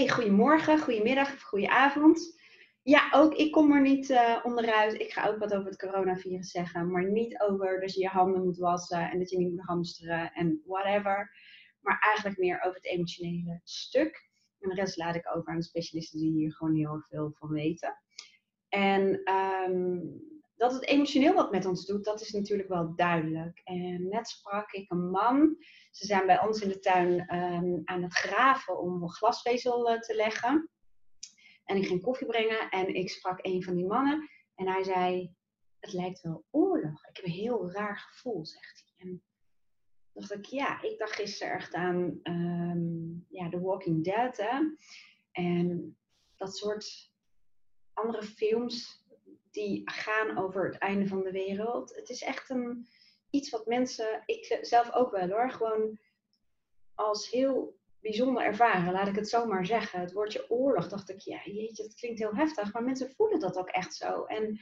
hey, goedemorgen, goedemiddag, goedenavond. Ja, ook ik kom er niet uh, onderuit. Ik ga ook wat over het coronavirus zeggen, maar niet over dat je je handen moet wassen en dat je niet moet hamsteren en whatever. Maar eigenlijk meer over het emotionele stuk. En de rest laat ik over aan de specialisten die hier gewoon heel veel van weten. En um, dat het emotioneel wat met ons doet, dat is natuurlijk wel duidelijk. En net sprak ik een man. Ze zijn bij ons in de tuin um, aan het graven om glasvezel uh, te leggen. En ik ging koffie brengen en ik sprak een van die mannen. En hij zei, het lijkt wel oorlog. Ik heb een heel raar gevoel, zegt hij. En dacht ik, ja, ik dacht gisteren echt aan um, ja, The Walking Dead. En dat soort andere films die gaan over het einde van de wereld. Het is echt een, iets wat mensen, ik zelf ook wel hoor, gewoon als heel bijzonder ervaren, laat ik het zo maar zeggen. Het woordje oorlog, dacht ik, ja, jeetje, dat klinkt heel heftig, maar mensen voelen dat ook echt zo. En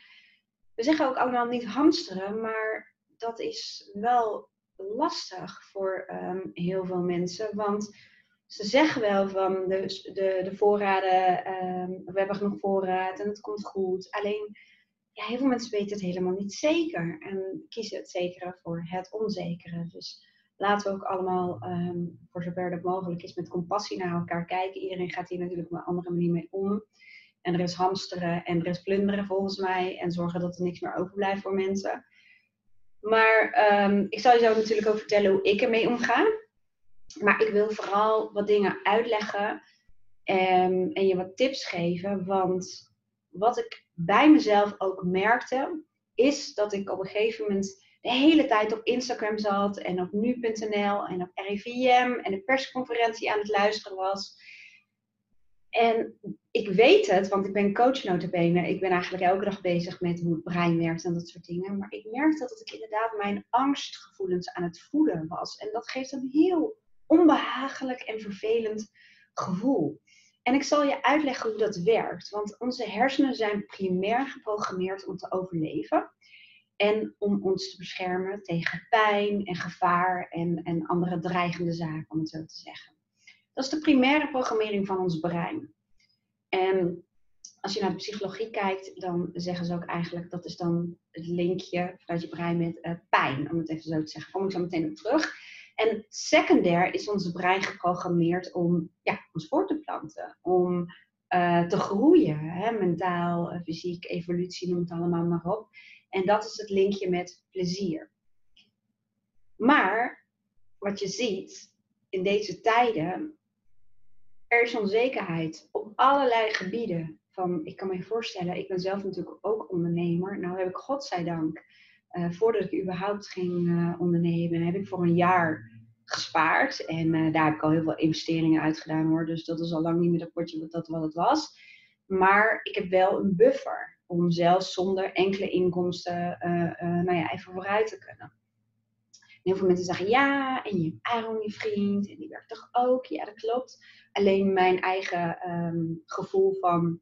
we zeggen ook allemaal niet hamsteren, maar dat is wel lastig voor um, heel veel mensen, want ze zeggen wel van de, de, de voorraden, um, we hebben genoeg voorraad en het komt goed. Alleen ja, heel veel mensen weten het helemaal niet zeker en kiezen het zekere voor het onzekere. Dus laten we ook allemaal, um, voor zover dat mogelijk is, met compassie naar elkaar kijken. Iedereen gaat hier natuurlijk op een andere manier mee om. En er is hamsteren en er is plunderen volgens mij. En zorgen dat er niks meer overblijft voor mensen. Maar um, ik zal je zo natuurlijk ook vertellen hoe ik ermee omga. Maar ik wil vooral wat dingen uitleggen um, en je wat tips geven. Want wat ik bij mezelf ook merkte, is dat ik op een gegeven moment de hele tijd op Instagram zat en op nu.nl en op RIVM en de persconferentie aan het luisteren was. En ik weet het, want ik ben coach notabene. Ik ben eigenlijk elke dag bezig met hoe het brein werkt en dat soort dingen. Maar ik merkte dat ik inderdaad mijn angstgevoelens aan het voeden was. En dat geeft een heel onbehagelijk en vervelend gevoel. En ik zal je uitleggen hoe dat werkt. Want onze hersenen zijn primair geprogrammeerd om te overleven. En om ons te beschermen tegen pijn en gevaar en, en andere dreigende zaken, om het zo te zeggen. Dat is de primaire programmering van ons brein. En als je naar de psychologie kijkt, dan zeggen ze ook eigenlijk dat is dan het linkje vanuit je brein met uh, pijn, om het even zo te zeggen. Kom ik zo meteen op terug. En secundair is ons brein geprogrammeerd om ja, ons voor te planten, om uh, te groeien, hè? mentaal, uh, fysiek, evolutie, noem het allemaal maar op. En dat is het linkje met plezier. Maar wat je ziet in deze tijden, er is onzekerheid op allerlei gebieden. Van, ik kan me voorstellen, ik ben zelf natuurlijk ook ondernemer. Nou heb ik godzijdank uh, voordat ik überhaupt ging uh, ondernemen, heb ik voor een jaar gespaard. En uh, daar heb ik al heel veel investeringen uit gedaan hoor. Dus dat is al lang niet meer dat potje wat, dat wat het was. Maar ik heb wel een buffer om zelfs zonder enkele inkomsten nou ja, even vooruit te kunnen. En heel veel mensen zeggen ja, en je Aaron, je vriend, en die werkt toch ook? Ja, dat klopt. Alleen mijn eigen um, gevoel van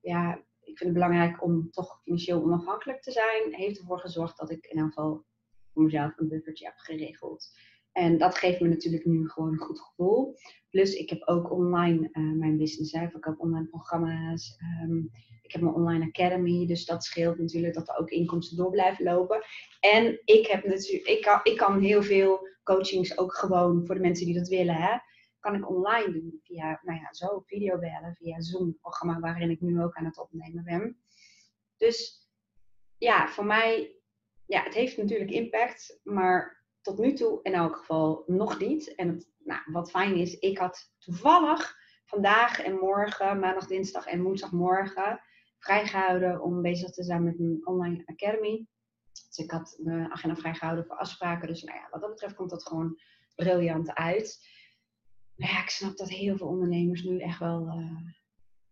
ja, ik vind het belangrijk om toch financieel onafhankelijk te zijn, heeft ervoor gezorgd dat ik in ieder geval voor mezelf een buffertje heb geregeld. En dat geeft me natuurlijk nu gewoon een goed gevoel. Plus, ik heb ook online uh, mijn business. Hè. Ik heb online programma's. Um, ik heb mijn online academy. Dus dat scheelt natuurlijk dat er ook inkomsten door blijven lopen. En ik, heb natuurlijk, ik, kan, ik kan heel veel coachings ook gewoon voor de mensen die dat willen. Hè kan ik online doen via, nou ja, zo videobellen, via Zoom-programma waarin ik nu ook aan het opnemen ben. Dus ja, voor mij, ja, het heeft natuurlijk impact, maar tot nu toe in elk geval nog niet. En nou, wat fijn is, ik had toevallig vandaag en morgen, maandag, dinsdag en woensdagmorgen, vrijgehouden om bezig te zijn met een online academy. Dus ik had mijn agenda vrijgehouden voor afspraken. Dus nou ja, wat dat betreft komt dat gewoon briljant uit ja, ik snap dat heel veel ondernemers nu echt wel uh,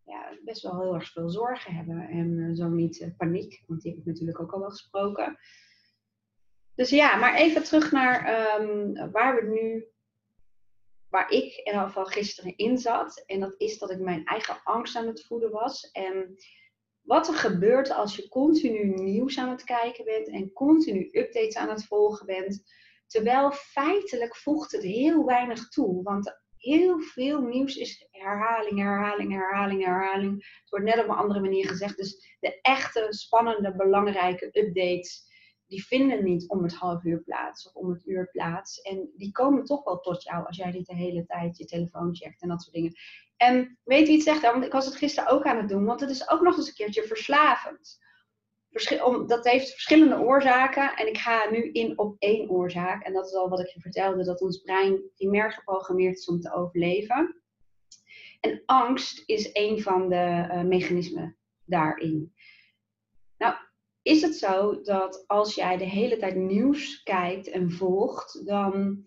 ja, best wel heel erg veel zorgen hebben. En uh, zo niet uh, paniek, want die heb ik natuurlijk ook al wel gesproken. Dus ja, maar even terug naar um, waar we nu, waar ik in ieder geval gisteren in zat. En dat is dat ik mijn eigen angst aan het voeden was. En wat er gebeurt als je continu nieuws aan het kijken bent en continu updates aan het volgen bent. Terwijl feitelijk voegt het heel weinig toe. Want heel veel nieuws is herhaling, herhaling, herhaling, herhaling. Het wordt net op een andere manier gezegd. Dus de echte, spannende, belangrijke updates, die vinden niet om het half uur plaats of om het uur plaats. En die komen toch wel tot jou als jij dit de hele tijd je telefoon checkt en dat soort dingen. En weet wie het zegt? Want ik was het gisteren ook aan het doen, want het is ook nog eens een keertje verslavend dat heeft verschillende oorzaken en ik ga nu in op één oorzaak. En dat is al wat ik je vertelde, dat ons brein primair geprogrammeerd is om te overleven. En angst is een van de uh, mechanismen daarin. Nou, is het zo dat als jij de hele tijd nieuws kijkt en volgt, dan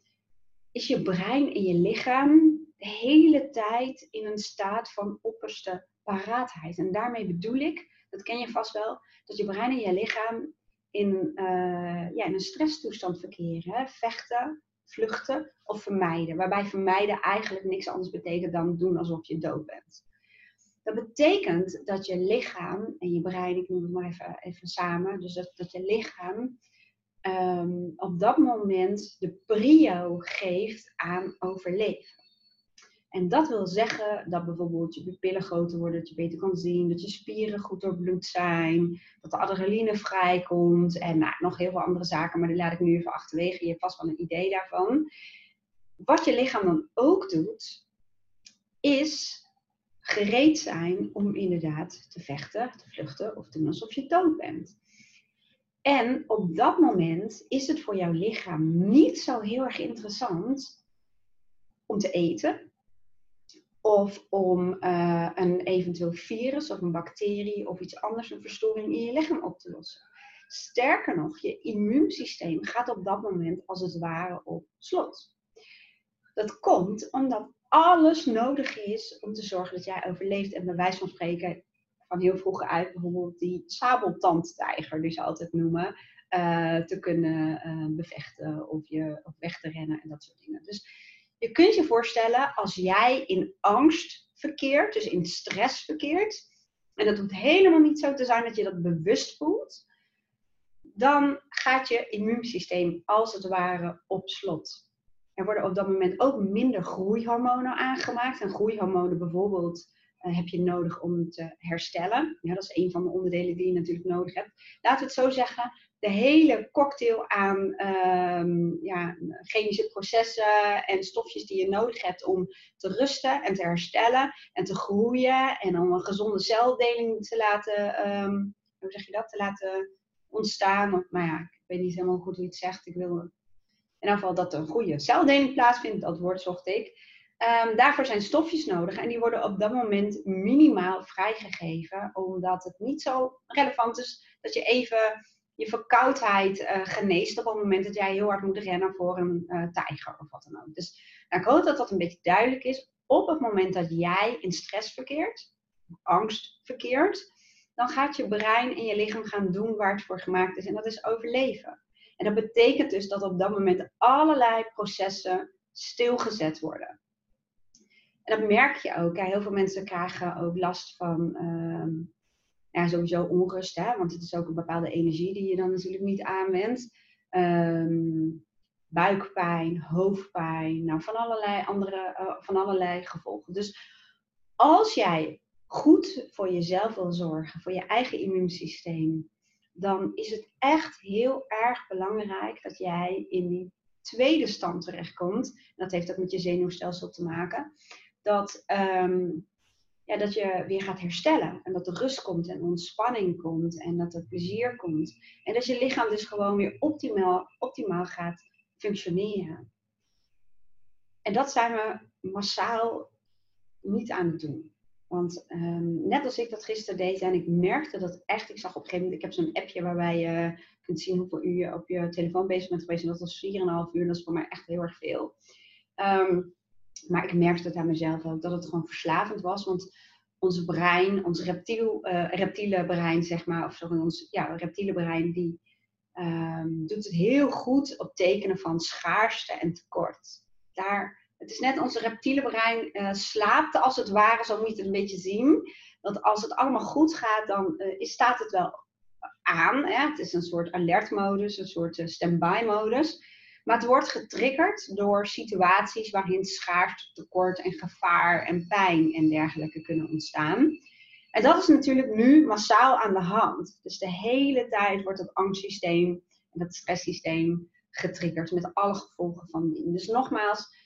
is je brein en je lichaam de hele tijd in een staat van opperste paraatheid. En daarmee bedoel ik, dat ken je vast wel, dat je brein en je lichaam in, uh, ja, in een stresstoestand verkeren. Hè? Vechten, vluchten of vermijden. Waarbij vermijden eigenlijk niks anders betekent dan doen alsof je dood bent. Dat betekent dat je lichaam en je brein, ik noem het maar even, even samen, dus dat, dat je lichaam ehm, op dat moment de prio geeft aan overleven. En dat wil zeggen dat bijvoorbeeld je pupillen groter worden, dat je beter kan zien, dat je spieren goed doorbloed zijn, dat de adrenaline vrijkomt en nou, nog heel veel andere zaken, maar die laat ik nu even achterwege. Je hebt vast wel een idee daarvan. Wat je lichaam dan ook doet, is gereed zijn om inderdaad te vechten, te vluchten of te doen alsof je dood bent. En op dat moment is het voor jouw lichaam niet zo heel erg interessant om te eten of om uh, een eventueel virus of een bacterie of iets anders, een verstoring in je lichaam op te lossen. Sterker nog, je immuunsysteem gaat op dat moment als het ware op slot. Dat komt omdat alles nodig is om te zorgen dat jij overleeft. En bij wijze van spreken, van heel vroeg uit, bijvoorbeeld die sabeltandtijger, die ze altijd noemen, uh, te kunnen uh, bevechten of, je, of weg te rennen en dat soort dingen. Dus je kunt je voorstellen als jij in angst verkeert, dus in stress verkeert, en dat hoeft helemaal niet zo te zijn dat je dat bewust voelt, dan gaat je immuunsysteem als het ware op slot. Er worden op dat moment ook minder groeihormonen aangemaakt. En groeihormonen bijvoorbeeld heb je nodig om te herstellen. Ja, dat is een van de onderdelen die je natuurlijk nodig hebt. Laten we het zo zeggen, de hele cocktail aan um, ja, chemische processen en stofjes die je nodig hebt om te rusten en te herstellen en te groeien en om een gezonde celdeling te laten, um, hoe zeg je dat, te laten ontstaan. Maar ja, ik weet niet helemaal goed hoe je het zegt. Ik wil in ieder geval dat er een goede celdeling plaatsvindt, dat woord zocht ik. Um, daarvoor zijn stofjes nodig en die worden op dat moment minimaal vrijgegeven, omdat het niet zo relevant is dat je even je verkoudheid uh, geneest op het moment dat jij heel hard moet rennen voor een uh, tijger of wat dan ook. Dus nou, ik hoop dat dat een beetje duidelijk is. Op het moment dat jij in stress verkeert, angst verkeert, dan gaat je brein en je lichaam gaan doen waar het voor gemaakt is. En dat is overleven. En dat betekent dus dat op dat moment allerlei processen stilgezet worden. En dat merk je ook. Heel veel mensen krijgen ook last van ehm, sowieso onrust, hè, want het is ook een bepaalde energie die je dan natuurlijk niet aanwendt. Um, buikpijn, hoofdpijn, nou, van, allerlei andere, uh, van allerlei gevolgen. Dus als jij goed voor jezelf wil zorgen, voor je eigen immuunsysteem, dan is het echt heel erg belangrijk dat jij in die tweede stand terechtkomt. Dat heeft ook met je zenuwstelsel te maken. Dat um, ja, dat je weer gaat herstellen. En dat er rust komt en ontspanning komt en dat er plezier komt. En dat je lichaam dus gewoon weer optimaal, optimaal gaat functioneren. En dat zijn we massaal niet aan het doen. Want um, net als ik dat gisteren deed en ik merkte dat echt, ik zag op een gegeven moment, ik heb zo'n appje waarbij je kunt zien hoeveel uur je op je telefoon bezig bent geweest. En dat was 4,5 uur, dat is voor mij echt heel erg veel. Um, maar ik merkte het aan mezelf ook, dat het gewoon verslavend was. Want ons brein, ons reptiel, uh, reptiele brein, zeg maar, of sorry, ons ja, reptiele brein, die um, doet het heel goed op tekenen van schaarste en tekort. Daar, het is net onze reptiele brein uh, slaapt als het ware, zo moet je het een beetje zien. Dat als het allemaal goed gaat, dan uh, staat het wel aan. Hè? Het is een soort alertmodus, een soort standby modus. Maar het wordt getriggerd door situaties waarin schaarste, tekort en gevaar en pijn en dergelijke kunnen ontstaan. En dat is natuurlijk nu massaal aan de hand. Dus de hele tijd wordt het angstsysteem en het stresssysteem getriggerd met alle gevolgen van dien. Dus nogmaals,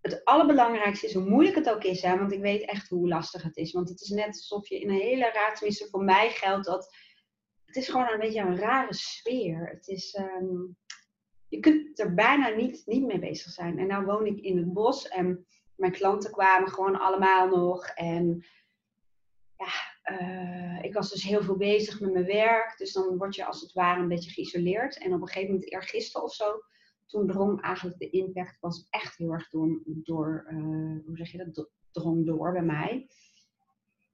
het allerbelangrijkste is hoe moeilijk het ook is, hè, want ik weet echt hoe lastig het is. Want het is net alsof je in een hele tenminste voor mij geldt dat het is gewoon een beetje een rare sfeer. Het is, ehm, je kunt er bijna niet, niet mee bezig zijn. En nou woon ik in het bos en mijn klanten kwamen gewoon allemaal nog. En ja, uh, ik was dus heel veel bezig met mijn werk. Dus dan word je als het ware een beetje geïsoleerd. En op een gegeven moment, eergisteren of zo, toen drong eigenlijk de impact was echt heel erg door, door uh, hoe zeg je dat, drong door bij mij.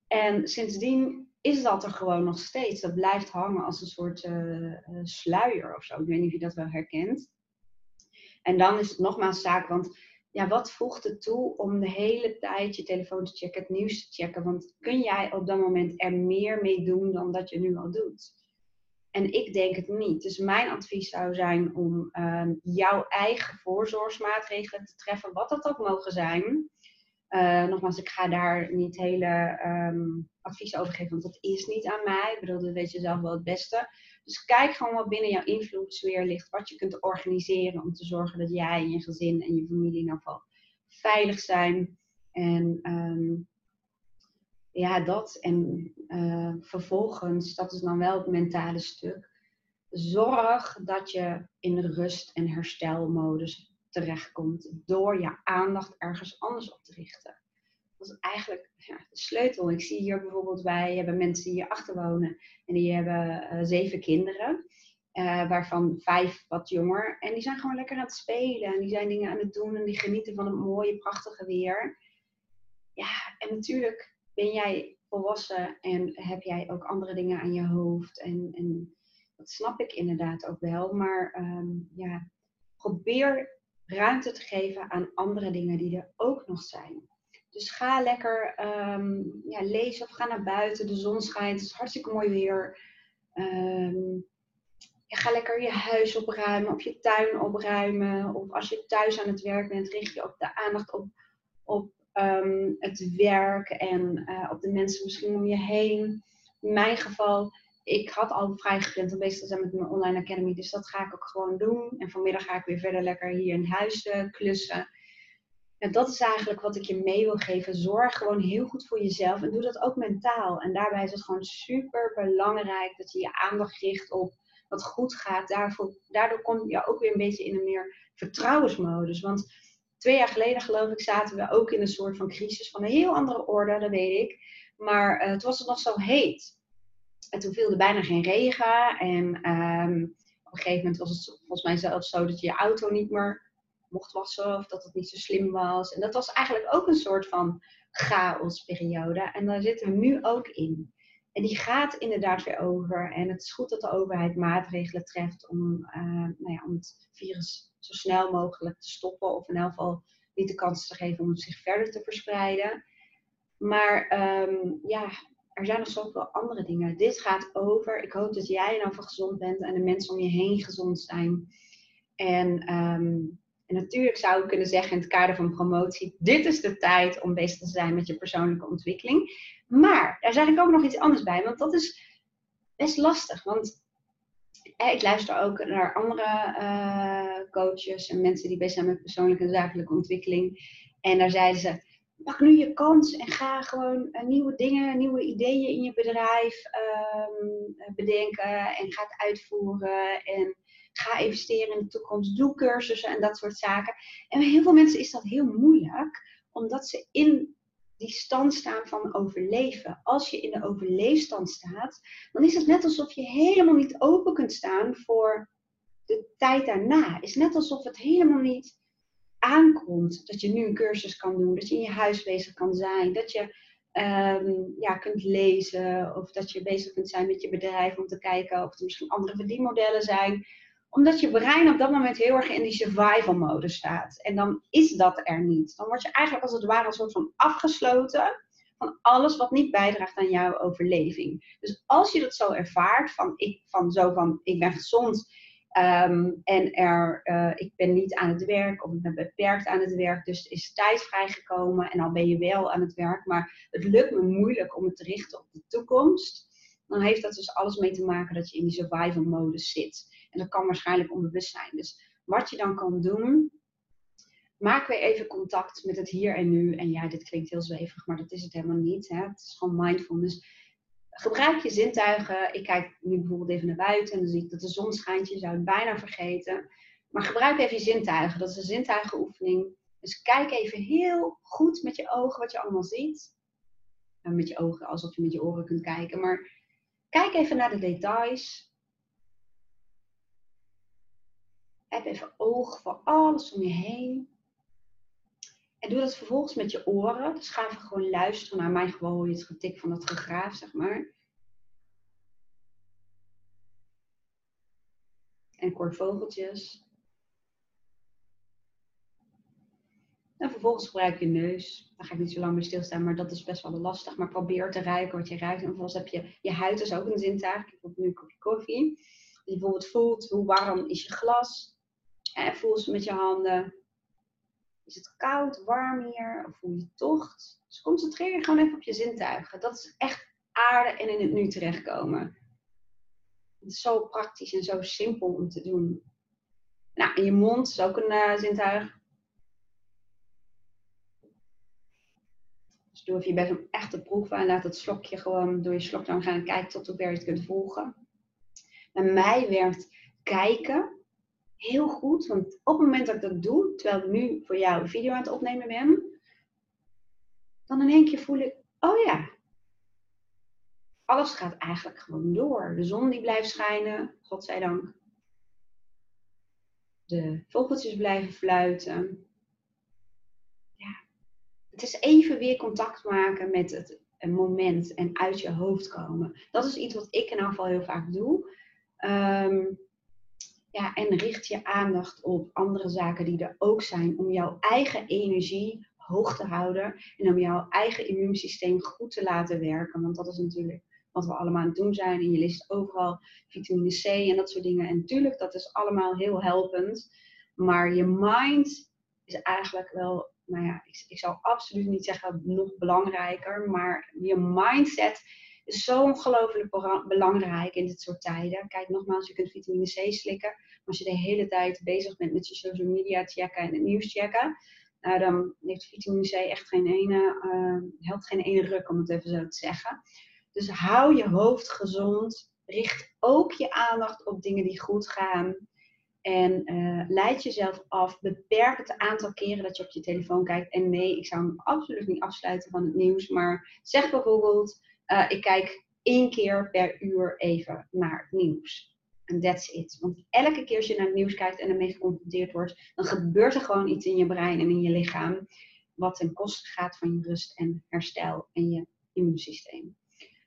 En sindsdien is dat er gewoon nog steeds. Dat blijft hangen als een soort uh, sluier of zo. Ik weet niet of je dat wel herkent. En dan is het nogmaals zaak, want ja, wat voegt het toe om de hele tijd je telefoon te checken, het nieuws te checken? Want kun jij op dat moment er meer mee doen dan dat je nu al doet? En ik denk het niet. Dus mijn advies zou zijn om uh, jouw eigen voorzorgsmaatregelen te treffen, wat dat ook mogen zijn. Uh, nogmaals, ik ga daar niet hele um, advies over geven, want dat is niet aan mij. Ik bedoel, dat weet je zelf wel het beste. Dus kijk gewoon wat binnen jouw invloedssfeer ligt, wat je kunt organiseren om te zorgen dat jij en je gezin en je familie in ieder veilig zijn. En um, ja, dat. En uh, vervolgens, dat is dan wel het mentale stuk. Zorg dat je in rust- en herstelmodus terechtkomt door je aandacht ergens anders op te richten. Dat is eigenlijk ja, de sleutel. Ik zie hier bijvoorbeeld bij hebben mensen die hier achter wonen en die hebben uh, zeven kinderen. Uh, waarvan vijf wat jonger. En die zijn gewoon lekker aan het spelen. En die zijn dingen aan het doen. En die genieten van het mooie, prachtige weer. Ja, en natuurlijk ben jij volwassen en heb jij ook andere dingen aan je hoofd. En, en dat snap ik inderdaad ook wel. Maar um, ja, probeer ruimte te geven aan andere dingen die er ook nog zijn. Dus ga lekker um, ja, lezen of ga naar buiten. De zon schijnt, het is hartstikke mooi weer. Um, ga lekker je huis opruimen of je tuin opruimen. Of als je thuis aan het werk bent, richt je ook de aandacht op, op um, het werk en uh, op de mensen misschien om je heen. In mijn geval, ik had al vrij gepland om bezig te zijn met mijn online academy, dus dat ga ik ook gewoon doen. En vanmiddag ga ik weer verder lekker hier in huis uh, klussen. En dat is eigenlijk wat ik je mee wil geven. Zorg gewoon heel goed voor jezelf en doe dat ook mentaal. En daarbij is het gewoon super belangrijk dat je je aandacht richt op wat goed gaat. Daarvoor, daardoor kom je ook weer een beetje in een meer vertrouwensmodus. Want twee jaar geleden, geloof ik, zaten we ook in een soort van crisis van een heel andere orde, dat weet ik. Maar uh, toen was het nog zo heet. En toen viel er bijna geen regen. En um, op een gegeven moment was het volgens mij zelfs zo dat je je auto niet meer mocht wassen of dat het niet zo slim was. En dat was eigenlijk ook een soort van chaosperiode. En daar zitten we nu ook in. En die gaat inderdaad weer over. En het is goed dat de overheid maatregelen treft om, uh, nou ja, om het virus zo snel mogelijk te stoppen. Of in elk geval niet de kans te geven om het zich verder te verspreiden. Maar um, ja, er zijn nog zoveel andere dingen. Dit gaat over. Ik hoop dat jij in ieder gezond bent en de mensen om je heen gezond zijn. En um, en natuurlijk zou ik kunnen zeggen in het kader van promotie, dit is de tijd om bezig te zijn met je persoonlijke ontwikkeling. Maar daar zeg ik ook nog iets anders bij, want dat is best lastig. Want ik luister ook naar andere uh, coaches en mensen die bezig zijn met persoonlijke en zakelijke ontwikkeling. En daar zeiden ze, pak nu je kans en ga gewoon uh, nieuwe dingen, nieuwe ideeën in je bedrijf um, bedenken en ga het uitvoeren. En ga investeren in de toekomst, doe cursussen en dat soort zaken. En bij heel veel mensen is dat heel moeilijk, omdat ze in die stand staan van overleven. Als je in de overleefstand staat, dan is het net alsof je helemaal niet open kunt staan voor de tijd daarna. Is net alsof het helemaal niet aankomt dat je nu een cursus kan doen, dat je in je huis bezig kan zijn, dat je um, ja, kunt lezen of dat je bezig kunt zijn met je bedrijf om te kijken of er misschien andere verdienmodellen zijn omdat je brein op dat moment heel erg in die survival mode staat. En dan is dat er niet. Dan word je eigenlijk als het ware een soort van afgesloten van alles wat niet bijdraagt aan jouw overleving. Dus als je dat zo ervaart, van ik, van zo van ik ben gezond Ehm, en er, uh, ik ben niet aan het werk of ik ben beperkt aan het werk, dus is tijd vrijgekomen en dan ben je wel aan het werk. Maar het lukt me moeilijk om het te richten op de toekomst. Dan heeft dat dus alles mee te maken dat je in die survival modus zit. En dat kan waarschijnlijk onbewust zijn. Dus wat je dan kan doen, maak weer even contact met het hier en nu. En ja, dit klinkt heel zwevig, maar dat is het helemaal niet. Hè? Het is gewoon mindfulness. Gebruik je zintuigen. Ik kijk nu bijvoorbeeld even naar buiten en dan zie ik dat de zon schijnt. Je zou het bijna vergeten. Maar gebruik even je zintuigen. Dat is een zintuigenoefening. Dus kijk even heel goed met je ogen wat je allemaal ziet. Met je ogen alsof je met je oren kunt kijken. Maar kijk even naar de details. Heb even oog voor alles om je heen. En doe dat vervolgens met je oren. Dus ga even gewoon luisteren naar mij. Gewoon het getik van het gegraaf, zeg maar. En kort vogeltjes. En vervolgens gebruik je neus. Daar ga ik niet zo lang bij stilstaan, maar dat is best wel lastig. Maar probeer te ruiken wat je ruikt. En vervolgens heb je je huid, is ook een zintuig. Ik heb nu een kopje koffie. Je bijvoorbeeld voelt hoe warm is je glas. En voel ze met je handen is het koud, warm hier? Of voel je tocht? Dus concentreer je gewoon even op je zintuigen. Dat is echt aarde en in het nu terechtkomen. Het is zo praktisch en zo simpel om te doen. Nou, en je mond is ook een uh, zintuig. Dus doe je best om echt te proeven en laat het slokje gewoon door je slokdarm gaan en kijk tot hoe ver je het kunt volgen. Bij mij werkt kijken heel goed. Want op het moment dat ik dat doe, terwijl ik nu voor jou een video aan het opnemen ben, dan in één keer voel ik, oh ja, alles gaat eigenlijk gewoon door. De zon die blijft schijnen, godzijdank. De vogeltjes blijven fluiten. Ja, het is even weer contact maken met het moment en uit je hoofd komen. Dat is iets wat ik in geval heel vaak doe. Um, ja, en richt je aandacht op andere zaken die er ook zijn om jouw eigen energie hoog te houden en om jouw eigen immuunsysteem goed te laten werken. Want dat is natuurlijk wat we allemaal aan het doen zijn. En je leest overal vitamine C en dat soort dingen. En natuurlijk, dat is allemaal heel helpend. Maar je mind is eigenlijk wel, nou ja, ik, ik zou absoluut niet zeggen nog belangrijker. Maar je mindset zo ongelooflijk belangrijk in dit soort tijden. Kijk, nogmaals, je kunt vitamine C slikken. Maar als je de hele tijd bezig bent met je social media checken en het nieuws checken, nou, dan heeft vitamine C echt geen ene, uh, helpt geen ene ruk, om het even zo te zeggen. Dus hou je hoofd gezond. Richt ook je aandacht op dingen die goed gaan. En uh, leid jezelf af. Beperk het aantal keren dat je op je telefoon kijkt. En nee, ik zou hem absoluut niet afsluiten van het nieuws. Maar zeg bijvoorbeeld uh, ik kijk één keer per uur even naar het nieuws. En that's it. Want elke keer als je naar het nieuws kijkt en ermee geconfronteerd wordt, dan gebeurt er gewoon iets in je brein en in je lichaam. Wat ten koste gaat van je rust en herstel en je immuunsysteem.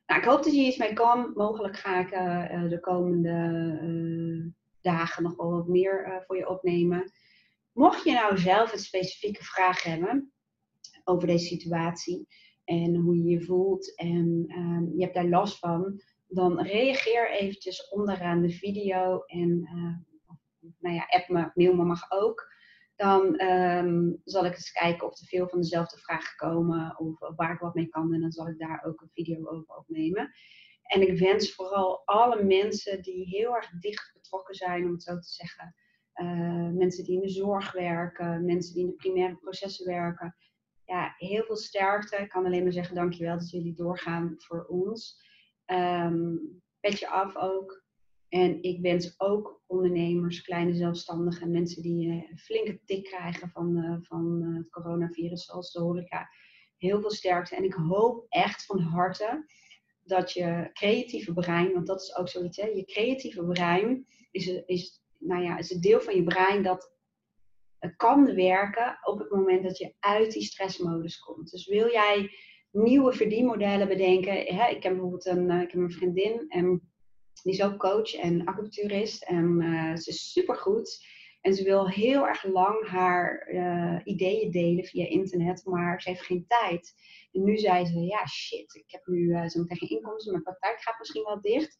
Nou, ik hoop dat je iets mee kan. Mogelijk ga ik uh, de komende dagen nog wel wat meer voor je opnemen. Mocht je nou zelf een specifieke vraag hebben over deze situatie, en hoe je je voelt en ehm, je hebt daar last van, dan reageer eventjes onderaan de video en uh, nou ja, app me, mail me mag ook. Dan um, zal ik eens kijken of er veel van dezelfde vragen komen of waar ik wat mee kan. En dan zal ik daar ook een video over opnemen. En ik wens vooral alle mensen die heel erg dicht betrokken zijn, om het zo te zeggen. Uh, mensen die in de zorg werken, mensen die in de primaire processen werken, ja, heel veel sterkte. Ik kan alleen maar zeggen dankjewel dat jullie doorgaan voor ons. Um, petje af ook. En ik wens ook ondernemers, kleine zelfstandigen, mensen die een flinke tik krijgen van, uh, van uh, het coronavirus, zoals de horeca, heel veel sterkte. En ik hoop echt van harte dat je creatieve brein, want dat is ook zoiets, hè, je creatieve brein is, is, nou ja, is een deel van je brein dat kan werken op het moment dat je uit die stressmodus komt. Dus wil jij nieuwe verdienmodellen bedenken? Hè? Ik heb bijvoorbeeld een, eh, ik heb een vriendin en die is ook coach en acupuncturist en uh, ze is supergoed. En ze wil heel erg lang haar uh, ideeën delen via internet, maar ze heeft geen tijd. En nu zei ze, ja shit, ik heb nu zo meteen geen inkomsten, mijn praktijk gaat misschien wel dicht.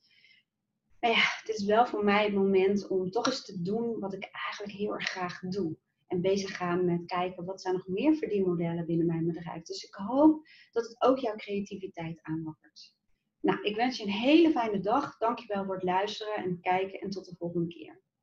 Maar ja, het is wel voor mij het moment om toch eens te doen wat ik eigenlijk heel erg graag doe. En bezig gaan met kijken wat zijn nog meer verdienmodellen binnen mijn bedrijf. Dus ik hoop dat het ook jouw creativiteit aanwakkert. Nou, ik wens je een hele fijne dag. Dankjewel voor het luisteren en kijken en tot de volgende keer.